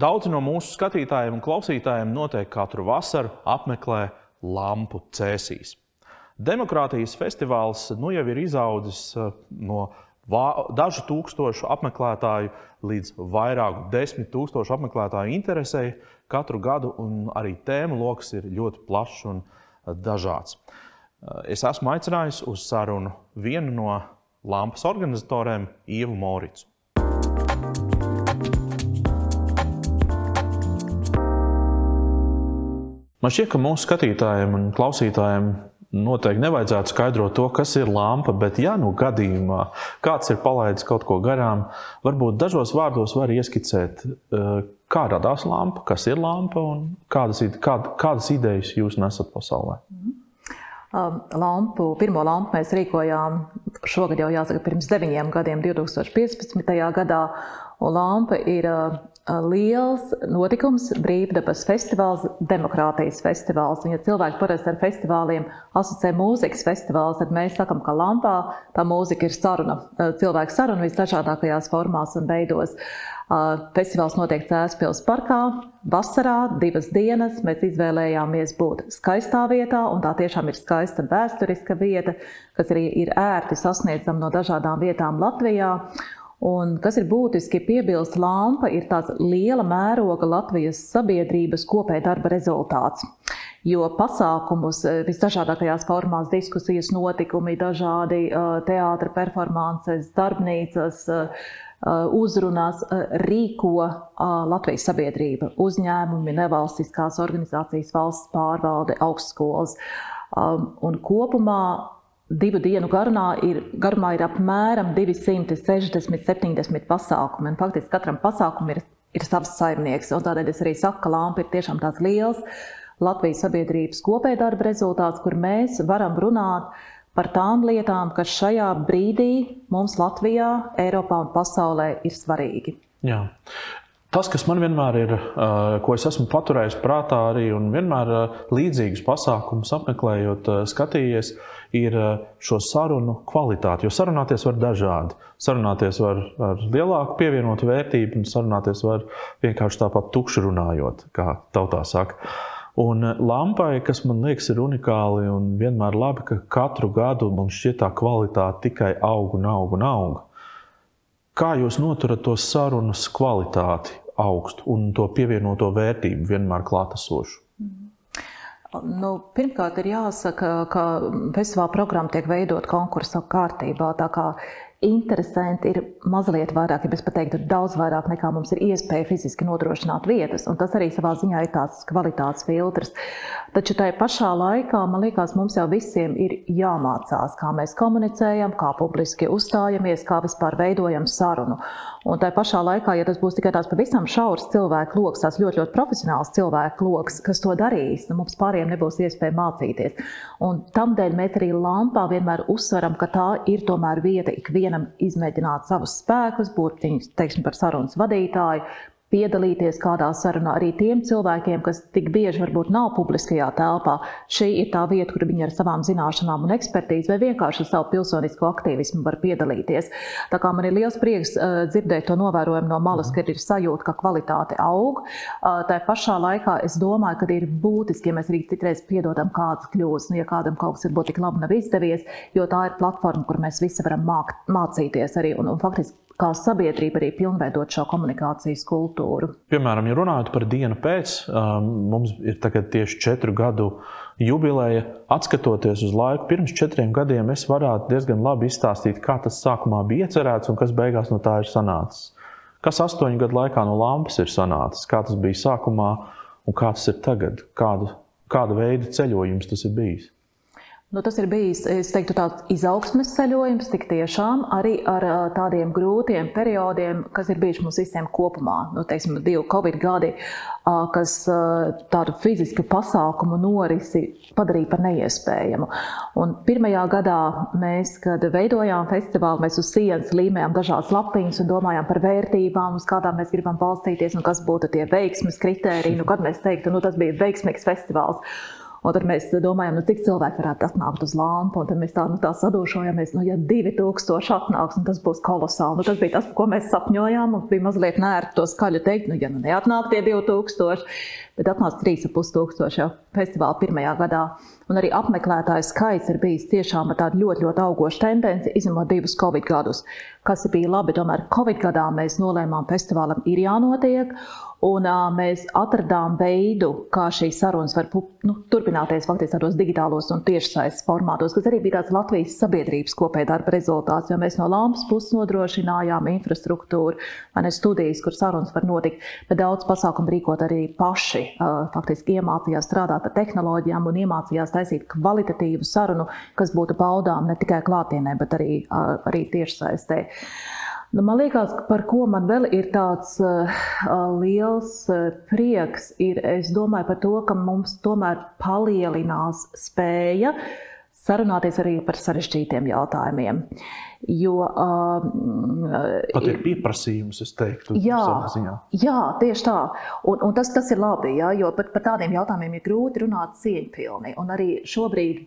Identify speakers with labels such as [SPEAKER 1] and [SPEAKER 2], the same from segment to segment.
[SPEAKER 1] Daudzi no mūsu skatītājiem un klausītājiem noteikti katru vasaru apmeklē lampu cēsīs. Demokrātijas festivāls nu jau ir izaudzis eh, no dažu tūkstošu apmeklētāju līdz vairāku desmit tūkstošu apmeklētāju interesei katru gadu, un arī tēmu lokus ir ļoti plašs un eh, dažāds. Eh, es esmu aicinājis uz sarunu vienu no lampas organizatoriem, Ievu Moricu. Man šķiet, ka mūsu skatītājiem un klausītājiem noteikti nevajadzētu skaidrot to, kas ir lampa, bet, ja nu gadījumā kāds ir palaidis kaut ko garām, varbūt dažos vārdos var ieskicēt, eh, kā radās lampa, kas ir lampa un kādas, kād, kādas idejas jūs nesat pasaulē.
[SPEAKER 2] Um, lampu, pirmo lampu mēs rīkojām šogad jau jāsaka pirms deviņiem gadiem, 2015. gadā. Lampa ir uh, liels notikums, brīvdabas festivāls, demokrātijas festivāls. Un, ja cilvēki parasti ar festivāliem asociē mūzikas festivāls, tad mēs sakam, ka lampā tā mūzika ir saruna, cilvēku saruna visdažādākajās formās un veidos. Festivāls notiek Cēspils parkā, vasarā, divas dienas. Mēs izvēlējāmies būt skaistā vietā, un tā tiešām ir skaista vēsturiska vieta, kas arī ir ērti sasniedzama no dažādām vietām Latvijā. Un, kas ir būtiski piebilst, lampa ir tāds liela mēroga Latvijas sabiedrības kopēja darba rezultāts. Jo pasākumus eh, visdažādākajās formās, diskusijas, notikumi, dažādi eh, teātris, performances, darbnīcas, eh, uzrunās rīko Latvijas sabiedrība, uzņēmumi, nevalstiskās organizācijas, valsts pārvalde, augstskolas. Un kopumā divu dienu garumā ir, garumā ir apmēram 260, 70 pasākumi. Faktiski katram pasākumam ir, ir savs saimnieks. Tādēļ es arī saku, ka lampa ir tiešām tāds liels Latvijas sabiedrības kopēja darba rezultāts, kur mēs varam runāt par tām lietām, kas šajā brīdī mums Latvijā, Eiropā un pasaulē ir svarīgi.
[SPEAKER 1] Jā. Tas, kas man vienmēr ir, ko es esmu paturējis prātā, arī un vienmēr līdzīgus pasākumus apmeklējot, skatījies, ir šo sarunu kvalitāte. Jo sarunāties var dažādi. Sarunāties var ar lielāku pievienotu vērtību, un sarunāties var vienkārši tāpat tukši runājot, kā tautā saka. Un lampai, kas man liekas, ir unikāli un vienmēr labi, ka katru gadu man šķiet tā kvalitāte tikai aug un aug un aug. Kā jūs noturat to sarunas kvalitāti augstu un to pievienoto vērtību vienmēr klātesošu?
[SPEAKER 2] Nu, pirmkārt, ir jāsaka, ka festivāla programma tiek veidota konkursa kārtībā. Tā kā interesanti ir mazliet vairāk, ja es pateiktu, daudz vairāk nekā mums ir iespēja fiziski nodrošināt vietas. Tas arī savā ziņā ir tāds kvalitātes filtrs. Taču tajā pašā laikā, man liekas, mums jau visiem ir jāmācās, kā mēs komunicējam, kā publiski uzstājamies, kā vispār veidojam sarunu. Un tajā pašā laikā, ja tas būs tikai tāds pavisam šaurs cilvēku lokus, tāds ļoti, ļoti profesionāls cilvēku lokus, kas to darīs, nu, mums pāriem nebūs iespēja mācīties. Un tamdēļ mēs arī lampā vienmēr uzsveram, ka tā ir tomēr vieta ikvienam ikvienam izmēģināt savus spēkus, būt teiksim, par sarunas vadītāju, piedalīties kādā sarunā arī tiem cilvēkiem, kas tik bieži varbūt nav publiskajā telpā. Šī ir tā vieta, kur viņi ar savām zināšanām un ekspertīzi vai vienkārši ar savu pilsonisko aktīvismu var piedalīties. Tā kā man ir liels prieks uh, dzirdēt to novērojumu no malas, ka ir sajūta, ka kvalitāte aug. Uh, tā pašā laikā es domāju, ka ir būtiski, ja mēs arī citreiz piedodam kādas kļūdas, nu, ja kādam kaut kas varbūt tik labi nav izdevies, jo tā ir platforma, kur mēs visi varam mākt, mācīties arī un, un faktiski kā sabiedrība arī pilnveidot šo komunikācijas kultūru.
[SPEAKER 1] Piemēram, ja runājot par dienu pēc, um, mums ir tieši četru gadu jubileja. Atskatoties uz laiku, pirms četriem gadiem es varētu diezgan labi izstāstīt, kā tas sākumā bija iecerēts un kas beigās no tā ir sanācis. Kas astoņu gadu laikā no lampas ir sanācis, kā tas bija sākumā un kā tas ir tagad, kādu, kāda veida ceļojums tas ir bijis.
[SPEAKER 2] Nu, tas ir bijis teiktu, tāds izaugsmes ceļojums, tik tiešām arī ar tādiem grūtiem periodiem, kas ir bijuši mums visiem kopumā. Nu, teiksim, divi Covid gadi, kas tādu fizisku pasākumu norisi padarīja par neiespējamu. Un pirmajā gadā mēs, kad veidojām festivālu, mēs uz sienas līmējām dažādas lapiņas un domājām par vērtībām, uz kādām mēs gribam balstīties un kas būtu tie veiksmes kritēriji. Nu, kad mēs teiktu, nu, tas bija veiksmīgs festivāls. Un tad mēs domājam, nu, cik cilvēki varētu atnākt uz lampu. Tad mēs tā, nu, tā sadūšojamies, nu, ja 2000 atnāks, nu, tas būs kolosāli. Nu, tas bija tas, ko mēs sapņojām. Mums bija mazliet nērti to skaļu teikt, nu, ja nu neatnāk tie 2000, bet atnāca 3500 jau festivāla pirmajā gadā. Un arī apmeklētāju skaits ir bijis tiešām ar tādu ļoti, ļoti augošu tendenci, izņemot divus Covid gadus. Kas bija labi, tomēr Covid gadā mēs nolēmām, festivālam ir jānotiek. Un uh, mēs atradām veidu, kā šīs sarunas var nu, turpināties faktiski tādos digitālos un tiešsaistes formātos, kas arī bija tāds Latvijas sabiedrības kopēja darba rezultāts, jo mēs no Lampas puses nodrošinājām infrastruktūru, vai ne studijas, kur sarunas var notikt, bet daudz pasākumu rīkot arī paši. Uh, faktiski iemācījās strādāt ar tehnoloģijām un iemācījās taisīt kvalitatīvu sarunu, kas būtu baudām ne tikai klātienē, bet arī, uh, arī tiešsaistē. Nu, man liekas, par ko man vēl ir tāds uh, liels uh, prieks, ir domāju, par to, ka mums tomēr palielinās spēja sarunāties arī par sarežģītiem jautājumiem. Jo,
[SPEAKER 1] uh, Pat ir pieprasījums, es teiktu,
[SPEAKER 2] jā, jā tieši tā. Un, un tas, tas ir labi, jā, jo par, par tādiem jautājumiem ir grūti runāt cieņpilni. Un arī šobrīd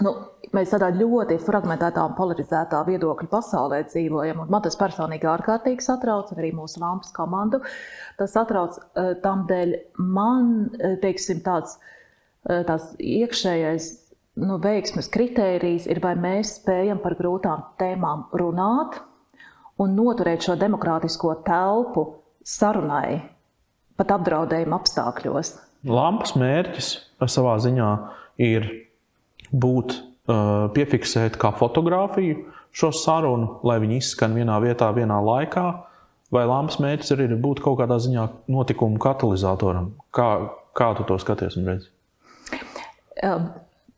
[SPEAKER 2] Nu, mēs tādā ļoti fragmentētā un polarizētā viedokļa pasaulē dzīvojam. Man tas personīgi ārkārtīgi satrauc, arī mūsu lampas komandu. Tas satrauc eh, tam dēļ, man eh, teiksim, tāds, eh, tāds iekšējais nu, veiksmes kritērijs ir, vai mēs spējam par grūtām tēmām runāt un noturēt šo demokrātisko telpu sarunai pat apdraudējuma apstākļos.
[SPEAKER 1] Lampas mērķis savā ziņā ir būt, piefiksēt kā fotografiju šo sarunu, lai viņi izskan vienā vietā, vienā laikā, vai lampas mērķis arī ir būt kaut kādā ziņā notikumu katalizatoram? Kā, kā tu to skaties?
[SPEAKER 2] Um.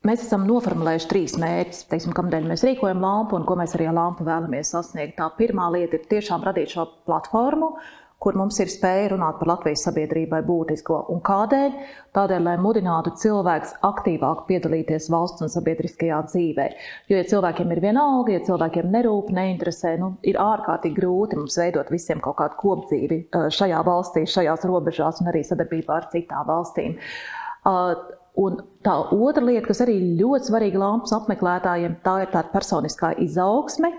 [SPEAKER 2] Mēs esam noformulējuši trīs mērķus, teiksim, kādēļ mēs rīkojam lampu un ko mēs arī ar lampu vēlamies sasniegt. Tā pirmā lieta ir tiešām radīt šo platformu, uh, kur mums ir spēja runāt par Latvijas sabiedrībai būtisko. Un kādēļ? Tādēļ, lai mudinātu cilvēkus aktīvāk piedalīties valsts un sabiedriskajā dzīvē. Jo, ja cilvēkiem ir vienalga, ja cilvēkiem nerūp, neinteresē, nu, ir ārkārtīgi grūti mums veidot visiem kaut kādu kopdzīvi šajā valstī, šajās robežās un arī sadarbībā ar citām valstīm. Un tā otra lieta, kas arī ļoti svarīga lampas apmeklētājiem, tā ir tāda personiskā izaugsme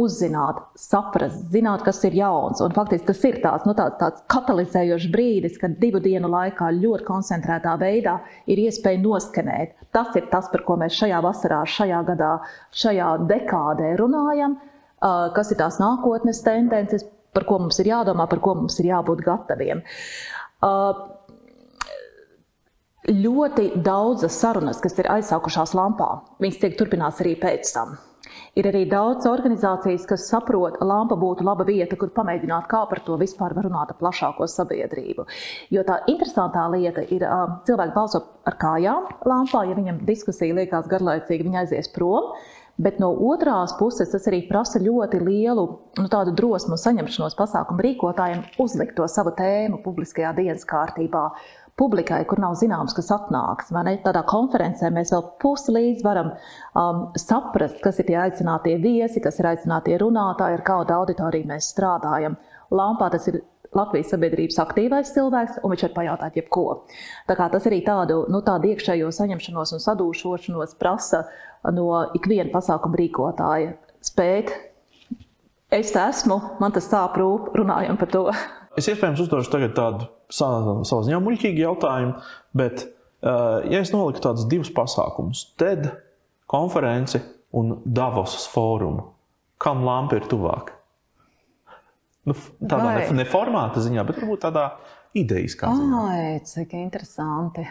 [SPEAKER 2] uzzināt, saprast, zināt, kas ir jauns. Un faktiski tas ir tāds, nu, tāds, tāds katalizējošs brīdis, kad divu dienu laikā ļoti koncentrētā veidā ir iespēja noskanēt. Tas ir tas, par ko mēs šajā vasarā, šajā gadā, šajā dekādē runājam, kas ir tās nākotnes tendences, par ko mums ir jādomā, par ko mums ir jābūt gataviem. Ļoti daudzas sarunas, kas ir aizsākušās lampā, viņas tiek turpināts arī pēc tam. Ir arī daudz organizācijas, kas saprot, ka lampa būtu laba vieta, kur pamēģināt, kā par to vispār var runāt ar plašāko sabiedrību. Jo tā interesantā lieta ir, ka cilvēki balso ar kājām lampā, ja viņam diskusija liekas garlaicīga, viņi aizies prom. Bet no otras puses tas arī prasa ļoti lielu nu, drosmu un saņemšanos pasākumu rīkotājiem uzlikt to savu tēmu publiskajā dienas kārtībā, publikai, kur nav zināms, kas atnāks. Tādā konferencē mēs vēl pusi līdz varam um, saprast, kas ir tie aicinātie viesi, kas ir aicinātie runātāji, ar kādu auditoriju mēs strādājam. Lampā tas ir Latvijas sabiedrības aktīvais cilvēks, un viņš var pajautāt jebko. Tā kā tas arī tādu, nu, tādu iekšējo saņemšanos un sadūšošanos prasa no ikviena pasākuma rīkotāja spēt. Es esmu, man tas sāp rūp, runājam par to.
[SPEAKER 1] Es iespējams uzdošu tagad tādu savu ziņā muļķīgu jautājumu, bet, ja es noliku tādus divus pasākumus, TED konferenci un Davosas fórumu, kam lampa ir tuvāk? Nu, tādā ne, ne formāta ziņā, bet varbūt tādā idejas kā.
[SPEAKER 2] Ai, cik interesanti.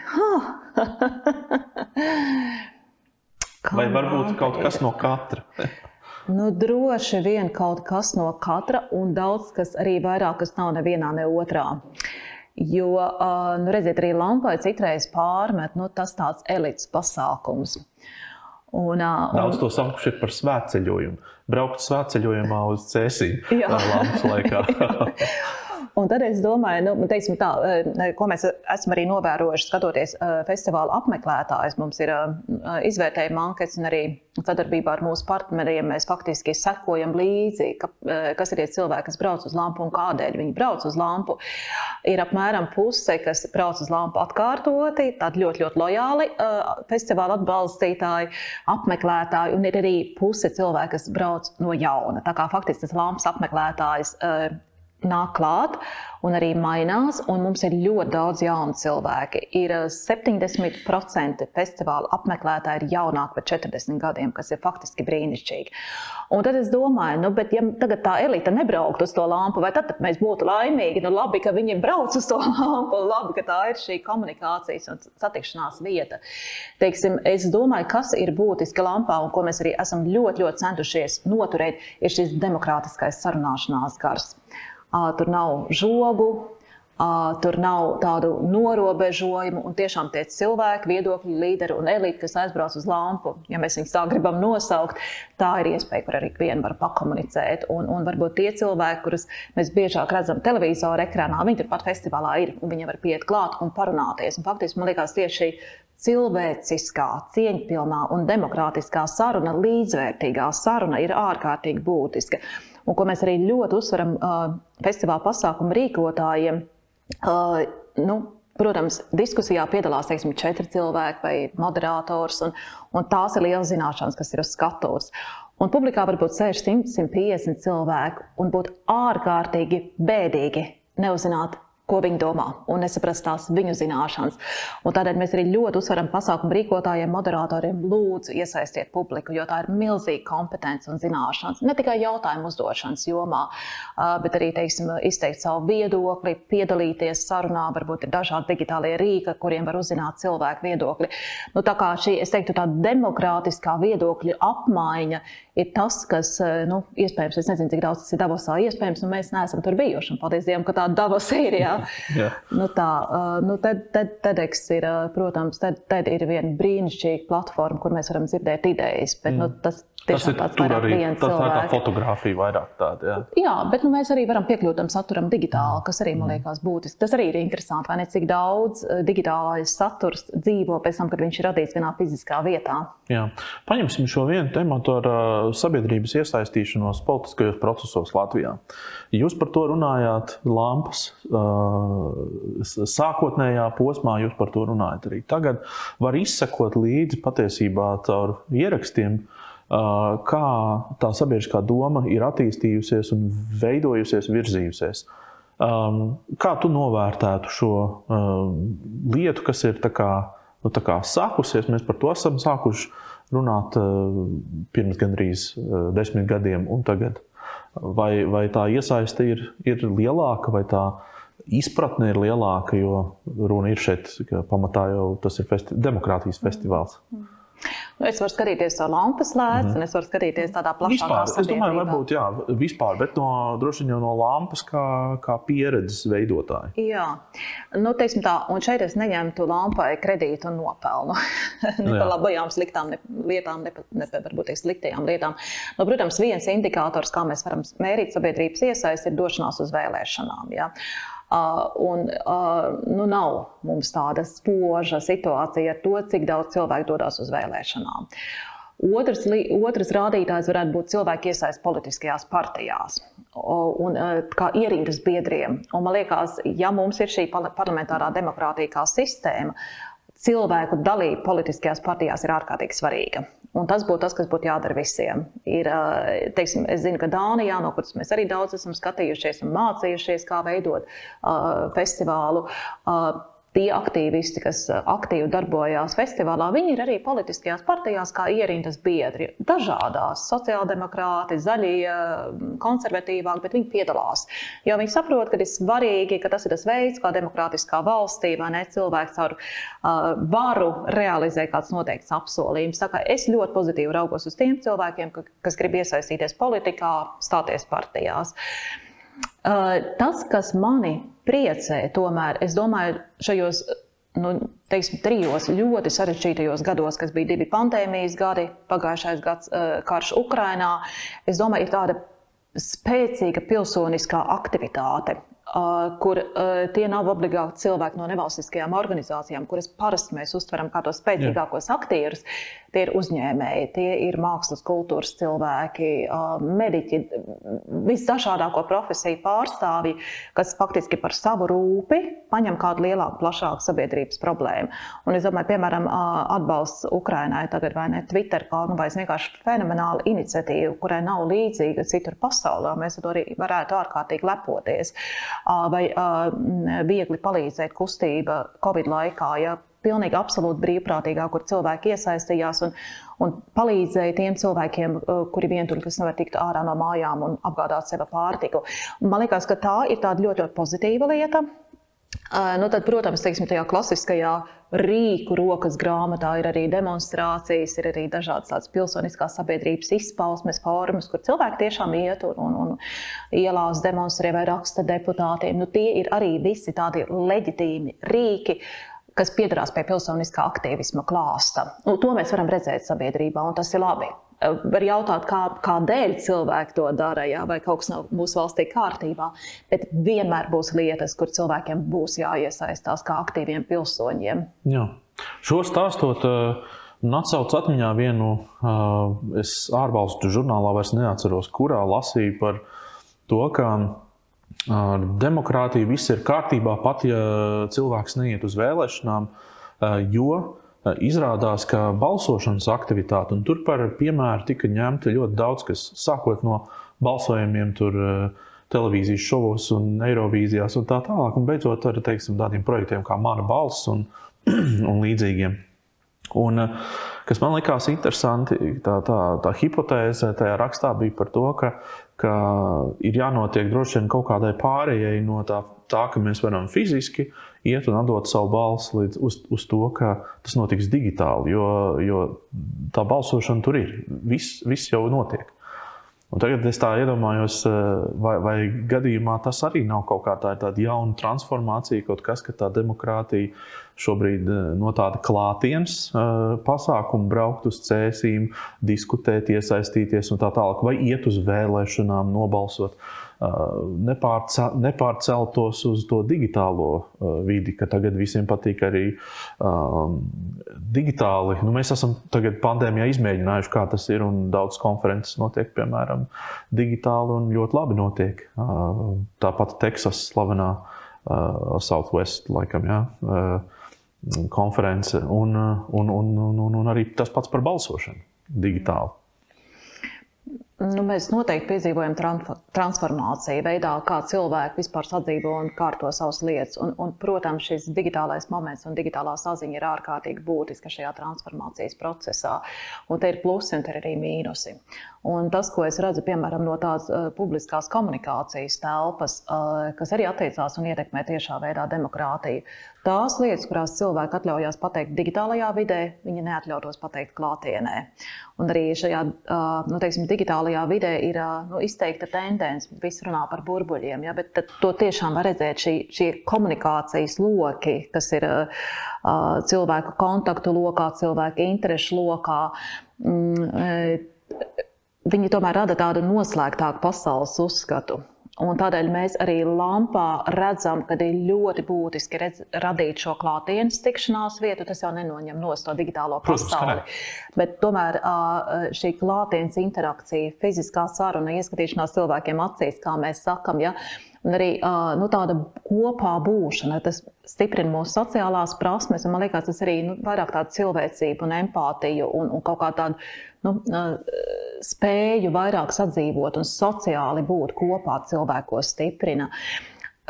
[SPEAKER 1] Vai varbūt kaut kas no katra?
[SPEAKER 2] Nu, droši vien kaut kas no katra, un daudz kas arī vairāk, kas nav nevienā, ne otrā. Jo, nu, redziet, arī lampai citreiz pārmet, nu, tas tāds elites pasākums.
[SPEAKER 1] Un, un... Daudz to saukuši par svētceļojumu. Braukt svētceļojumā uz cēsīm lampas laikā.
[SPEAKER 2] Un tad es domāju, nu, teiksim tā, eh, ko mēs esam arī novērojuši, skatoties eh, festivāla apmeklētājus. Mums ir eh, izvērtējuma ankets un arī sadarbībā ar mūsu partneriem mēs faktiski sekojam līdzi, ka, kas ir tie cilvēki, kas brauc uz lampu un kādēļ viņi brauc uz lampu. Ir apmēram puse, kas brauc uz lampu atkārtoti, tādi ļoti, ļoti lojāli festivāla atbalstītāji, apmeklētāji, un ir arī puse cilvēki, kas brauc no jauna. Tā kā faktiski tas lampas apmeklētājs nāk klāt un arī mainās. Un mums ir ļoti daudz jaunu cilvēku. Ir 70% eh, festivāla apmeklētāji ir jaunāki par 40 gadiem, kas ir faktiski brīnišķīgi. Un tad es domāju, nu, bet ja tagad tā elite nebrauktu uz to lampu, vai tad, tad mēs būtu laimīgi? Nu, labi, ka viņi brauc uz to lampu, labi, ka tā ir šī komunikācijas un satikšanās vieta. Teiksim, es domāju, kas ir būtiski lampā un ko mēs arī esam ļoti, ļoti centušies noturēt, ir šis demokrātiskais sarunāšanās gars. Tur nav žogu, tur nav tādu norobežojumu. Un tiešām tie cilvēki, viedokļi, līderi un elite, kas aizbrauc uz lampu, ja mēs viņus tā gribam nosaukt, tā ir iespēja, kur arī viena var pakomunicēt. Un, un varbūt tie cilvēki, kurus mēs biežāk redzam televizora ekrānā, viņi turpat festivālā ir viņi var pieiet klāt un parunāties. Un faktiski man liekas, tieši šī cilvēciskā, cieņpilnā un demokrātiskā saruna, līdzvērtīgā saruna ir ārkārtīgi būtiska un ko mēs arī ļoti uzsveram festivāla pasākumu rīkotājiem. Nu, Protams, diskusijā piedalās teiksim, četri cilvēki vai moderators, un, un tās ir liels zināšanas, kas ir uz skatuves. Un publikā var būt 600, 150 cilvēku, un būt ārkārtīgi bēdīgi neuzzināt ko viņi domā, un nesaprast tās viņu zināšanas. Un tādēļ mēs arī ļoti uzsveram pasākumu rīkotājiem, moderatoriem, lūdzu, iesaistiet publiku, jo tā ir milzīga kompetence un zināšanas. Ne tikai jautājumu uzdošanas jomā, bet arī teiksim, izteikt savu viedokli, piedalīties sarunā, varbūt ir dažādi digitālie rīki, kuriem var uzzināt cilvēku viedokli. Nu, tā kā šī, es teiktu, tā demokrātiskā viedokļa apmaiņa ir tas, kas, nu, iespējams, es nezinu, cik daudz tas ir Davosā iespējams, un mēs neesam tur bijuši. Un, paldies Dievam, ka tā Davos ir. Jā. Nu, tā, nu, tad, tad, TEDx ir, protams, tad, tad ir viena brīnišķīga platforma, kur mēs varam dzirdēt idejas. Bet, nu, mm. nu, tas,
[SPEAKER 1] Tas ir tur arī tas tā kā fotografija vairāk tāda. Jā,
[SPEAKER 2] jā bet nu, mēs arī varam piekļūt tam saturam digitāli, kas arī man liekas būtiski. Tas arī ir interesanti, vai ne cik daudz digitālais saturs dzīvo pēc tam, kad viņš ir radīts vienā fiziskā vietā.
[SPEAKER 1] Jā. Paņemsim šo vienu tematu ar uh, sabiedrības iesaistīšanos politiskajos procesos Latvijā. Jūs par to runājāt Lampas uh, sākotnējā posmā, jūs par to runājat arī tagad. Var izsekot līdzi patiesībā caur ierakstiem, kā tā sabiedriskā doma ir attīstījusies un veidojusies, virzījusies. Um, kā tu novērtētu šo um, lietu, kas ir tā kā, nu, tā kā sākusies? Mēs par to esam sākuši runāt uh, pirms gandrīz uh, desmit gadiem un tagad vai, vai tā iesaiste ir, ir lielāka, vai tā izpratne ir lielāka, jo runa ir šeit, ka pamatā jau tas ir festi demokrātijas festivāls. Mm.
[SPEAKER 2] Nu, es varu skatīties to lampas lēcu, mm -hmm. un es varu skatīties tādā plašākā
[SPEAKER 1] veidā. Es domāju, varbūt jā, vispār, bet no, droši vien no lampas kā, kā pieredzes veidotāja.
[SPEAKER 2] Jā, nu, teiksim tā, un šeit es neņemtu lampai kredītu un nopelnu. ne par labajām sliktām ne, lietām, ne par ne, varbūt sliktajām lietām. Nu, protams, viens indikators, kā mēs varam mērīt sabiedrības iesaisti, ir došanās uz vēlēšanām. Ja? Un, nu, nav mums tāda spoža situācija ar to, cik daudz cilvēku dodas uz vēlēšanām. Otrs, otrs rādītājs varētu būt cilvēku iesaistīšanās politiskajās partijās un kā ierindas biedriem. Un man liekas, ja mums ir šī parlamentārā demokrātija kā sistēma, cilvēku dalība politiskajās partijās ir ārkārtīgi svarīga. Un tas būtu tas, kas būtu jādara visiem. Ir, teiksim, es zinu, ka Dānijā, no kuras mēs arī daudz esam skatījušies un mācījušies, kā veidot uh, festivālu. Uh, tie aktīvisti, kas eh, aktīvi darbojās festivālā, viņi ir arī politiskajās partijās, kā ierindas biedri. Dažādās, sociāldemokrāti, zaļie, konservatīvāki, bet viņi piedalās. Jo viņi saprot, ka ir svarīgi, ka tas ir tas veids, kā demokrātiskā valstī ne cilvēks ar uh, varu realizē kāds noteikts apsolījums. Es ļoti pozitīvi raugos uz tiem cilvēkiem, kas grib iesaistīties politikā, stāties partijās. Uh, tas, kas mani priecē, tomēr es domāju, šajos nu, teiksim, trijos ļoti sarežģītajos gados, kas bija divi pandēmijas gadi, pagājušais gads uh, karš Ukrainā, es domāju, ir tāda spēcīga pilsoniskā aktivitāte. kur tie nav obligāti cilvēki no nevalstiskajām organizācijām, kuras parasti mēs uztveram kā tos spēcīgākos aktierus. Tie ir uzņēmēji, tie ir mākslas, kultūras cilvēki, mediķi, visdažādāko profesiju pārstāvji, kas faktiski par savu rūpi paņem kādu lielāku, plašāku sabiedrības problēmu. Un es domāju, piemēram, atbalsts Ukrainai tagad vai ne Twitter kaut vai vienkārši fenomenāla iniciatīva, kurai nav līdzīga citur pasaulē. Mēs ar to arī varētu ārkārtīgi lepoties. Vai viegli palīdzēt kustība Covid laikā, ja pilnīgi absolūti brīvprātīgā, kur cilvēki iesaistījās un, un palīdzēja tiem cilvēkiem, uh, kuri vientuļi, kas nevar tikt ārā no mājām un apgādāt sev pārtiku. Man liekas, ka tā ir tāda ļoti, ļoti pozitīva lieta. Uh, nu, tad, protams, teiksim, tajā klasiskajā rīku rokas grāmatā ir arī demonstrācijas, ir arī dažādas tādas pilsoniskās sabiedrības izpausmes formas, kur cilvēki tiešām iet un, un, un ielās demonstrē vai raksta deputātiem. Nu, tie ir arī visi tādi leģitīmi rīki, kas piedarās pie pilsoniskā aktīvisma klāsta. Nu, to mēs varam redzēt sabiedrībā, un tas ir labi. Var jautāt, kā, kādēļ cilvēki to dara, jā, vai kaut kas nav mūsu valstī kārtībā. Bet vienmēr būs lietas, kur cilvēkiem būs jāiesaistās kā aktīviem pilsoņiem.
[SPEAKER 1] Jā. Šo stāstot, man atsauc atmiņā vienu ārvalstu žurnālā, vairs neatceros, kurā lasīju par to, ka Ar demokrātiju viss ir kārtībā, pat ja cilvēks neiet uz vēlēšanām, jo izrādās, ka balsošanas aktivitāte, un tur par piemēru tika ņemta ļoti daudz, kas sākot no balsojumiem, tur televīzijas šovos un eirovīzijās un tā tālāk, un beidzot ar teiksim, tādiem projektiem kā Mana balss un, un līdzīgiem. Un, kas man likās interesanti, tā, tā, tā hipotēze tajā rakstā bija par to, ka ka ir jānotiek droši vien kaut kādai pārējai no tā, tā ka mēs varam fiziski iet un atdot savu balsi līdz, uz, uz to, ka tas notiks digitāli. Jo, jo tā balsošana tur ir. Viss, viss jau notiek. Un tagad es tā iedomājos, eh, vai, vai gadījumā tas arī nav kaut kā tā, tāda jauna transformācija, kaut kas, ka tā demokrātija šobrīd eh, no tāda klātienes eh, pasākuma braukt uz cēsīm, diskutēt, iesaistīties un tā tālāk, vai iet uz vēlēšanām, nobalsot. nepārcel, nepārceltos uz to digitālo vidi, ka tagad visiem patīk arī um, digitāli. Nu, mēs esam tagad pandēmijā izmēģinājuši, kā tas ir, un daudz konferences notiek, piemēram, digitāli, un ļoti labi notiek. Uh, tāpat Teksas slavenā uh, Southwest, laikam, jā. Uh, konference, un, un, un, un, un arī tas pats par balsošanu digitāli.
[SPEAKER 2] Nu, mēs noteikti piedzīvojam transformāciju veidā, kā cilvēki vispār sadzīvo un kārto savas lietas. Un, un, protams, šis digitālais moments un digitālā saziņa ir ārkārtīgi būtiska šajā transformācijas procesā. Un te ir plusi un ir arī mīnusi. Un tas, ko es redzu, piemēram, no tādas uh, publiskās komunikācijas telpas, uh, kas arī attiecās un ietekmē tiešā veidā demokrātiju, Tās lietas, kurās cilvēki atļaujās pateikt digitālajā vidē, viņi neatļautos pateikt klātienē. Un arī šajā nu, teiksim, digitālajā vidē ir nu, izteikta tendence, visi runā par burbuļiem, ja, bet to tiešām var redzēt šī, šie komunikācijas loki, kas ir cilvēku kontaktu lokā, cilvēku interešu lokā. Mm, viņi tomēr rada tādu noslēgtāku pasaules uzskatu. Un tādēļ mēs arī lampā redzam, ka ir ļoti būtiski redz, radīt šo klātienes tikšanās vietu. Tas jau nenoņem no to digitālo pasauli. Bet tomēr šī klātienes interakcija, fiziskā saruna, ieskatīšanās cilvēkiem acīs, kā mēs sakam, ja, un arī nu, tāda kopā būšana, tas stiprina mūsu sociālās prasmes. Man liekas, tas arī nu, vairāk tādu cilvēcību un empātiju un, un kaut kā tādu nu, spēju vairāk sadzīvot un sociāli būt kopā cilvēkos stiprina.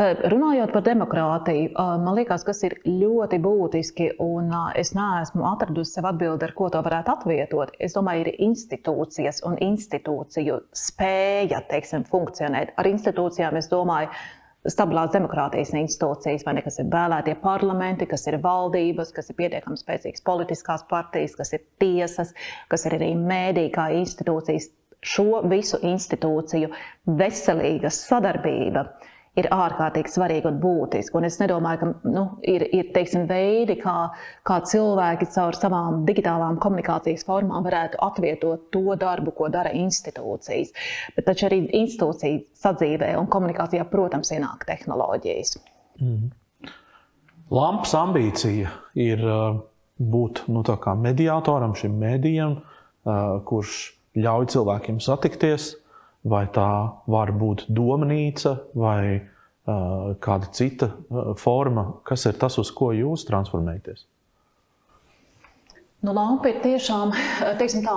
[SPEAKER 2] Runājot par demokrātiju, man liekas, kas ir ļoti būtiski, un es neesmu atradusi sev atbildi, ar ko to varētu atvietot. Es domāju, ir institūcijas un institūciju spēja teiksim, funkcionēt. Ar institūcijām es domāju, stabilās demokrātijas institūcijas, vai ne, kas ir vēlētie parlamenti, kas ir valdības, kas ir pietiekami spēcīgas politiskās partijas, kas ir tiesas, kas ir arī mēdī kā institūcijas. Šo visu institūciju veselīga sadarbība ir ārkārtīgi svarīgi un būtiski. Un es nedomāju, ka nu, ir, ir teiksim, veidi, kā, kā cilvēki caur savām digitālām komunikācijas formām varētu atvietot to darbu, ko dara institūcijas. Bet taču arī institūcija sadzīvē un komunikācijā, protams, ienāk tehnoloģijas. Mm.
[SPEAKER 1] Lampas ambīcija ir uh, būt nu, mediātoram, šim mēdījam, uh, kurš ļauj cilvēkiem satikties, vai tā var būt domnīca vai uh, kāda cita uh, forma, kas ir tas, uz ko jūs transformējaties?
[SPEAKER 2] Nu, lampa ir tiešām tā,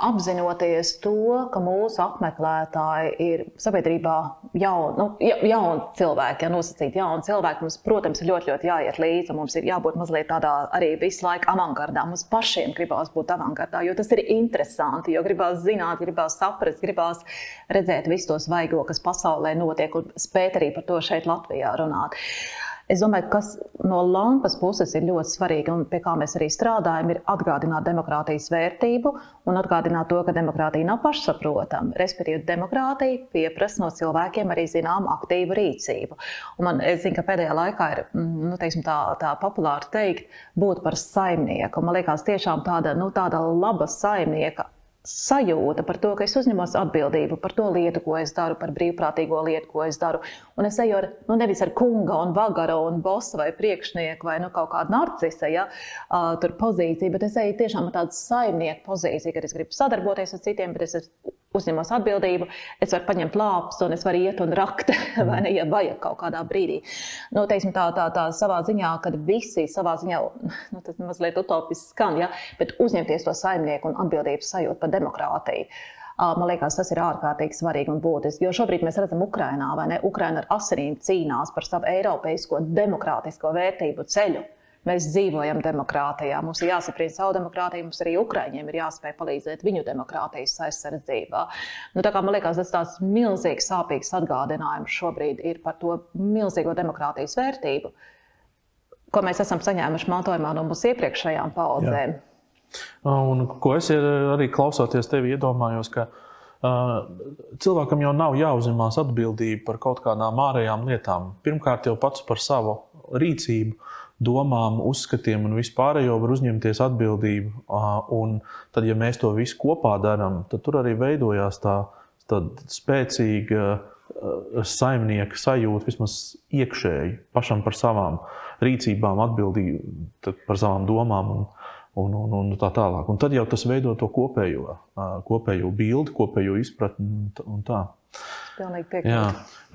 [SPEAKER 2] apzinoties to, ka mūsu apmeklētāji ir sabiedrībā jauni, nu, jauni cilvēki, ja nosacīti jauni cilvēki. Mums, protams, ir ļoti, ļoti jāiet līdzi. Mums ir jābūt mazliet tādā arī visu laiku avangardā. Mums pašiem gribās būt avangardā, jo tas ir interesanti, jo gribās zināt, gribās saprast, gribās redzēt visu to svaigo, kas pasaulē notiek un spēt arī par to šeit Latvijā runāt. Uh, Es domāju, kas no lampas puses ir ļoti svarīgi un pie kā mēs arī strādājam, ir atgādināt demokrātijas vērtību un atgādināt to, ka demokrātija nav pašsaprotama. Respektīvi, demokrātija pieprasa no cilvēkiem arī zināmu aktīvu rīcību. Un man, es zinu, ka pēdējā laikā ir mm, nu, teiksim, tā, tā populāri teikt, būt par saimnieku. Man liekas, tiešām tāda, nu, tāda laba saimnieka sajūta par to, ka es uzņemos atbildību par to lietu, ko es daru, par brīvprātīgo lietu, ko es daru. Un es eju ar, nu, nevis ar kunga un vagara un bosa vai priekšnieku vai nu, kaut kādu narcisa ja, uh, pozīciju, bet es eju tiešām ar tādu saimnieku pozīciju, kad es gribu sadarboties ar citiem, bet es uzņemos atbildību, es varu paņemt lāpus un es varu iet un rakt, vai ne, ja vajag kaut kādā brīdī. Nu, teiksim, tā, tā, tā savā ziņā, kad visi savā ziņā, nu, tas mazliet utopiski skan, ja, bet uzņemties to saimnieku un atbildības sajūtu par demokrātiju. Man liekas, tas ir ārkārtīgi svarīgi un būtiski. Jo šobrīd mēs redzam, Ukrainā, vai ne? Ukraina ar asinīm cīnās par savu eiropeisko demokrātisko vērtību ceļu. Mēs dzīvojam demokrātijā, mums ir jāsaprot savu demokrātiju, mums arī Ukrāņiem ir jāspēj palīdzēt viņu demokrātijas aizsardzībā. Nu, man liekas, tas tāds milzīgs, sāpīgs atgādinājums šobrīd ir par to milzīgo demokrātijas vērtību, ko mēs esam saņēmuši mantojumā no mūsu iepriekšējām paudzēm. Jā.
[SPEAKER 1] Un, ko es arī klausoties tevi, iedomājos, ka cilvēkam jau nav jāuzņemās atbildība par kaut kādām ārējām lietām. Pirmkārt, jau pats par savu rīcību, domām, uzskatiem un vispārējo var uzņemties atbildību. Un tad, ja mēs to visu kopā darām, tad tur arī veidojās tā spēcīga saimnieka sajūta, vismaz iekšēji, pašam par savām rīcībām, atbildību par savām domām. Un, un, un, un tā tālāk. Un tad jau tas veido to kopējo, kopējo bildi, kopējo izpratni un tā.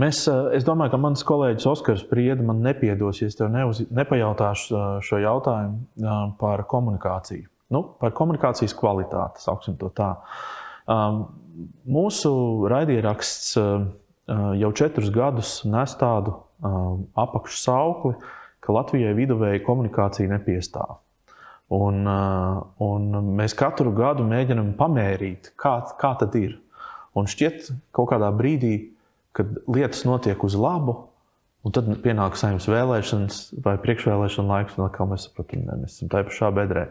[SPEAKER 1] Mēs, es domāju, ka mans kolēģis Oskars Prieda man nepiedos, ja es tev neuz, nepajautāšu šo jautājumu par komunikāciju. Nu, par komunikācijas kvalitāti, sauksim to tā. Mūsu raidieraksts jau četrus gadus nes tādu apakšu saukli, ka Latvijai viduvēja komunikācija nepiestāv. Un, un mēs katru gadu mēģinām pamērīt, kā, kā tad ir. Un šķiet, ka kaut kādā brīdī, kad lietas notiek uz labu, un tad pienāk saimnes vēlēšanas vai priekšvēlēšana laiks, un atkal mēs saprotam, ka mēs esam tajā pašā bedrē.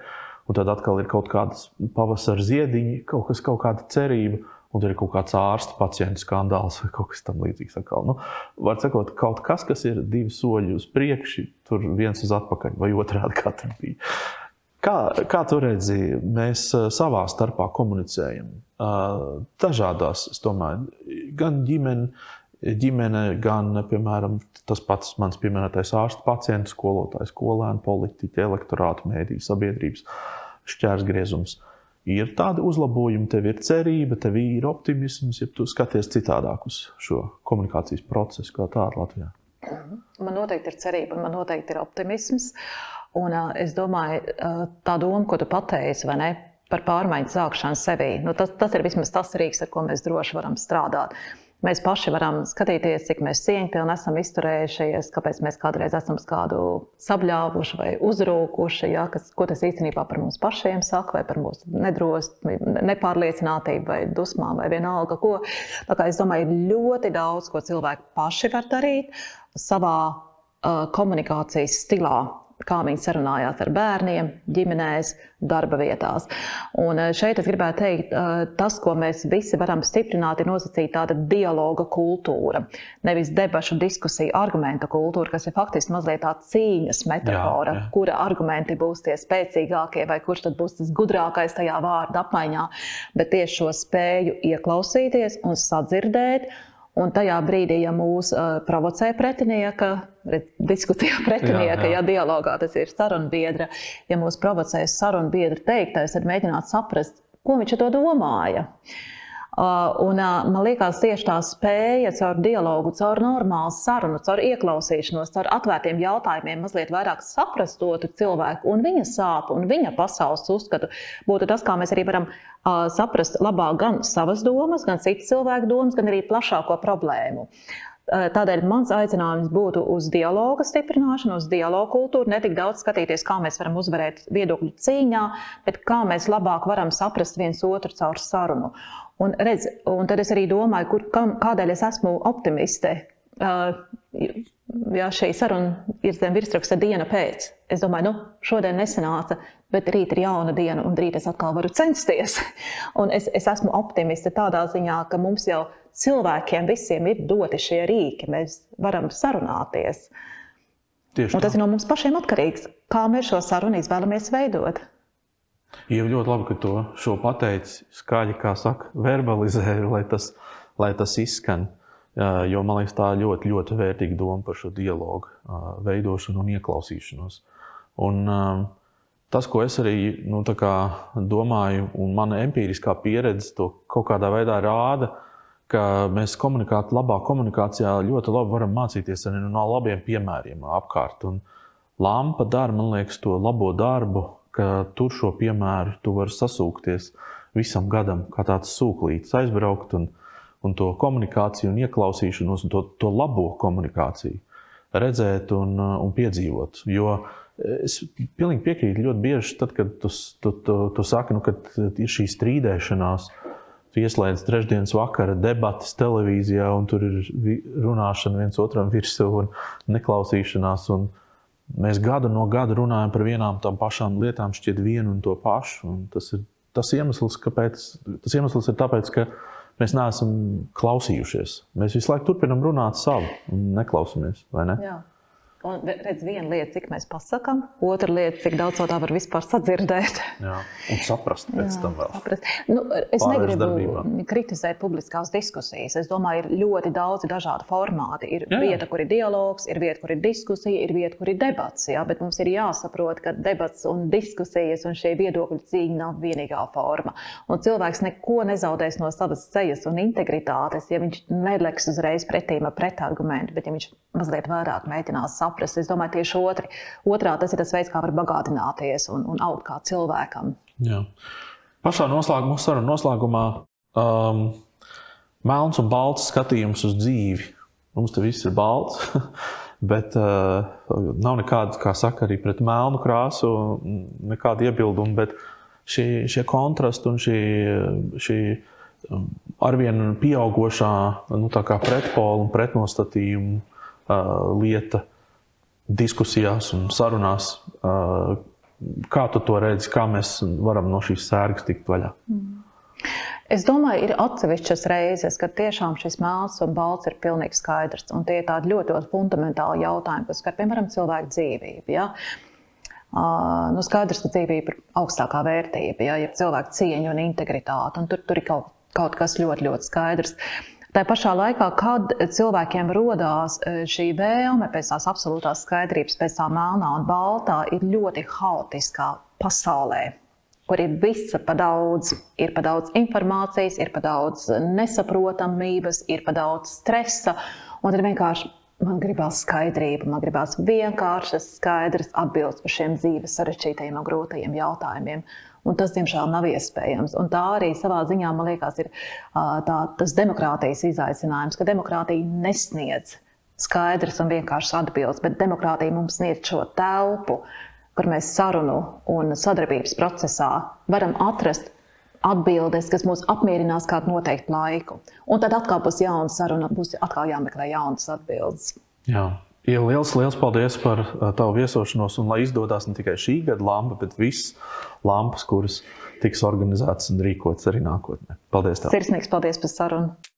[SPEAKER 1] Un tad atkal ir kaut kādas pavasara ziediņi, kaut kas, kaut kāda cerība, un tur ir kaut kāds ārsta pacientu skandāls vai kaut kas tamlīdzīgs. Nu, var sakot, kaut kas, kas ir divi soļi uz priekšu, tur viens uz atpakaļ vai otrādi kā tur bija. Kā, kā tu redzi, mēs savā starpā komunicējam? Dažādās, es domāju, gan ģimene, ģimene gan, piemēram, tas pats mans pieminētais ārsts, pacients, skolotājs, skolēni, politiķi, elektorāta, mēdīņu, sabiedrības šķērsgriezums. Ir tādi uzlabojumi, tev ir cerība, tev ir optimisms, ja tu skaties citādāk uz šo komunikācijas procesu kā tādu Latvijā.
[SPEAKER 2] Man noteikti ir cerība, man noteikti ir optimisms. Un es domāju, tā doma, ko tu pateici, vai ne? Par pārmaiņu sākšanu sevī. Nu, tas, tas ir vismaz tas rīks, ar ko mēs droši varam strādāt. Mēs paši varam skatīties, cik mēs cieņpilni esam izturējušies, kāpēc mēs kādreiz esam kādu sabļāvuši vai uzrūkuši, ja, kas, ko tas īstenībā par mums pašiem saka, vai par mūsu nedrosmi, nepārliecinātību, vai dusmām, vai vienalga ko. Tā kā es domāju, ir ļoti daudz, ko cilvēki paši var darīt savā uh, komunikācijas stilā kā viņi sarunājās ar bērniem, ģimenēs, darba vietās. Un eh, šeit es gribētu teikt, eh, tas, ko mēs visi varam stiprināt, ir nosacīt tāda dialoga kultūra. Nevis debašu, diskusiju, argumentu kultūra, kas ir faktiski mazliet tā cīņas metafora, jā, jā. kura argumenti būs tie spēcīgākie vai kurš tad būs tas gudrākais tajā vārda apmaiņā, bet tieši šo spēju ieklausīties un sadzirdēt Un tajā brīdī, ja mūs uh, provocē pretinieka, diskusijā pretinieka, ja dialogā tas ir sarunbiedra, ja mūs provocē sarunbiedra teiktais, tad mēģināt saprast, ko viņš to domāja. Uh, un, uh, man liekas, tieši tā spēja caur dialogu, caur normālu sarunu, caur ieklausīšanos, caur atvērtiem jautājumiem, mazliet vairāk saprast otru cilvēku un viņa sāpes un viņa pasaules uzskatu, būtu tas, kā mēs arī varam uh, saprast labāk gan savas domas, gan citu cilvēku domas, gan arī plašāko problēmu. Tādēļ mans aicinājums būtu uz dialogu stiprināšanu, uz dialogu kultūru, ne tik daudz skatīties, kā mēs varam uzvarēt viedokļu cīņā, bet kā mēs labāk varam saprast viens otru caur sarunu. Un, redz, un tad es arī domāju, kur, kādēļ es esmu optimiste. Uh, ja šī saruna ir zem virsraksta diena pēc, es domāju, nu, šodien nesanāca, bet rīt ir jauna diena, un rīt es atkal varu censties. Un es, es esmu optimiste tādā ziņā, ka mums jau cilvēkiem visiem ir doti šie rīki, mēs varam sarunāties. Tieši un tas tā. ir no mums pašiem atkarīgs, kā mēs šo sarunu izvēlamies veidot.
[SPEAKER 1] Ir ļoti labi, ka to pateici skaļi, kā saka, verbalizē, lai tas, lai tas izskan. Jo man liekas, tā ir ļoti, ļoti vērtīga doma par šo dialogu veidošanu un ieklausīšanos. Un, tas, ko es arī nu, domāju, un mana empiriskā pieredze to kaut kādā veidā rāda, ka mēs komunikāt, labā komunikācijā ļoti labi varam mācīties arī no labiem piemēriem apkārt. Un lampa dara, man liekas, to labo darbu, ka tur šo piemēru tu vari sasūkties visam gadam, kā tāds sūklītis, aizbraukt un, un to komunikāciju, un ieklausīšanos, un to, to labo komunikāciju redzēt un, un piedzīvot. Jo Es pilnīgi piekrītu. Ļoti bieži, tad, kad tu, tu, tu, tu saki, nu, ka ir šī strīdēšanās, tu ieslēdz trešdienas vakara debatas televīzijā, un tur ir runāšana viens otram virsū un neklausīšanās. Un mēs gadu no gada runājam par vienām tām pašām lietām, šķiet vienu un to pašu. Un tas ir tas iemesls, kāpēc. Tas iemesls ir tāpēc, ka mēs neesam klausījušies. Mēs visu laiku turpinām runāt savu un neklausāmies. Ne? Jā.
[SPEAKER 2] Un redz, viena lieta, cik mēs pasakām, otra lieta, cik daudz no tā var vispār sadzirdēt.
[SPEAKER 1] Jā, un saprast pēc Jā, tam vēl.
[SPEAKER 2] Saprast. Nu, es Pārvērst negribu darbībā. kritizēt publiskās diskusijas. Es domāju, ir ļoti daudz dažādu formātu. Ir Jā. vieta, kur ir dialogs, ir vieta, kur ir diskusija, ir vieta, kur ir debats. Jā, bet mums ir jāsaprot, ka debats un diskusijas un šie viedokļu cīņa nav vienīgā forma. Un cilvēks neko nezaudēs no savas ceļas un integritātes, ja viņš neleks uzreiz pretīm ar pretargumentu, bet ja viņš mazliet vairāk mēģinās saprast saprast. Es domāju, tieši otri. Otrā tas ir tas veids, kā var bagātināties un, un augt kā cilvēkam.
[SPEAKER 1] Jā. Pašā noslēgumā, mūsu sarunu noslēgumā, um, melns un balts skatījums uz dzīvi. Mums te viss ir balts, bet uh, nav nekāda, kā saka, arī pret melnu krāsu, nekāda iebilduma. Bet šie, šie kontrasti un šī, šī um, arvien pieaugušā nu, pretpola un pretnostatījuma uh, lieta diskusijās un sarunās. Kā tu to redzi, kā mēs varam no šīs sērgas tikt vaļā? Mm.
[SPEAKER 2] Es domāju, ir atsevišķas reizes, kad tiešām šis melns un balts ir pilnīgi skaidrs. Un tie ir tādi ļoti, ļoti fundamentāli jautājumi, kas skar, piemēram, cilvēku dzīvību. Ja? Uh, nu skaidrs, ka dzīvība ir augstākā vērtība, ja ir cilvēka cieņa un integritāte. Un tur, tur ir kaut, kaut kas ļoti, ļoti skaidrs. Uh, Tā pašā laikā, kad cilvēkiem radās e, šī vēlme pēc tās absolūtās skaidrības, pēc tā melnā un baltā, ir ļoti haotiskā pasaulē, kur ir visa pa daudz, ir pa daudz informācijas, ir pa daudz nesaprotamības, ir pa daudz stresa, un tad vienkārši man gribās skaidrību, man gribās vienkāršas, skaidras atbildes par šiem dzīves sarežģītajiem un grūtajiem jautājumiem. Un tas, diemžēl, nav iespējams. Un tā arī savā ziņā, man liekas, ir tā, tas demokrātijas izaicinājums, ka demokrātija nesniedz skaidrs un vienkāršs atbildes, bet demokrātija mums sniedz šo telpu, kur mēs sarunu un sadarbības procesā varam atrast atbildes, kas mūs apmierinās kādu noteiktu laiku. Un tad atkal būs jauna saruna, būs atkal jāmeklē jaunas atbildes.
[SPEAKER 1] Jā. Ja liels, liels paldies par tavu viesošanos, un lai izdodas ne tikai šī gada lampa, bet visas lampas, kuras tiks organizētas un rīkotas arī nākotnē. Paldies! Tev.
[SPEAKER 2] Sirsnīgs paldies par sarunu!